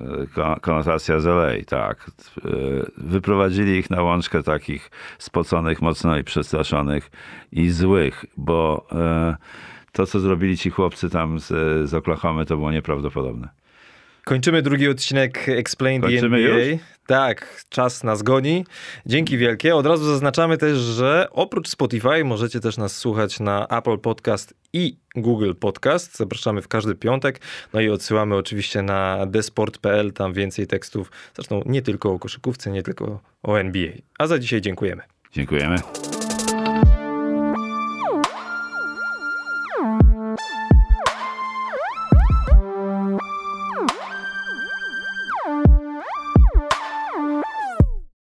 konotacja z LA, tak. E, wyprowadzili ich na łączkę takich spoconych mocno i przestraszonych i złych, bo e, to, co zrobili ci chłopcy tam z, z Oklahomy, to było nieprawdopodobne. Kończymy drugi odcinek Explain Kończymy the NBA. Już? Tak, czas nas goni. Dzięki wielkie. Od razu zaznaczamy też, że oprócz Spotify możecie też nas słuchać na Apple Podcast i Google Podcast. Zapraszamy w każdy piątek. No i odsyłamy oczywiście na desport.pl, tam więcej tekstów. Zresztą nie tylko o koszykówce, nie tylko o NBA. A za dzisiaj dziękujemy. Dziękujemy.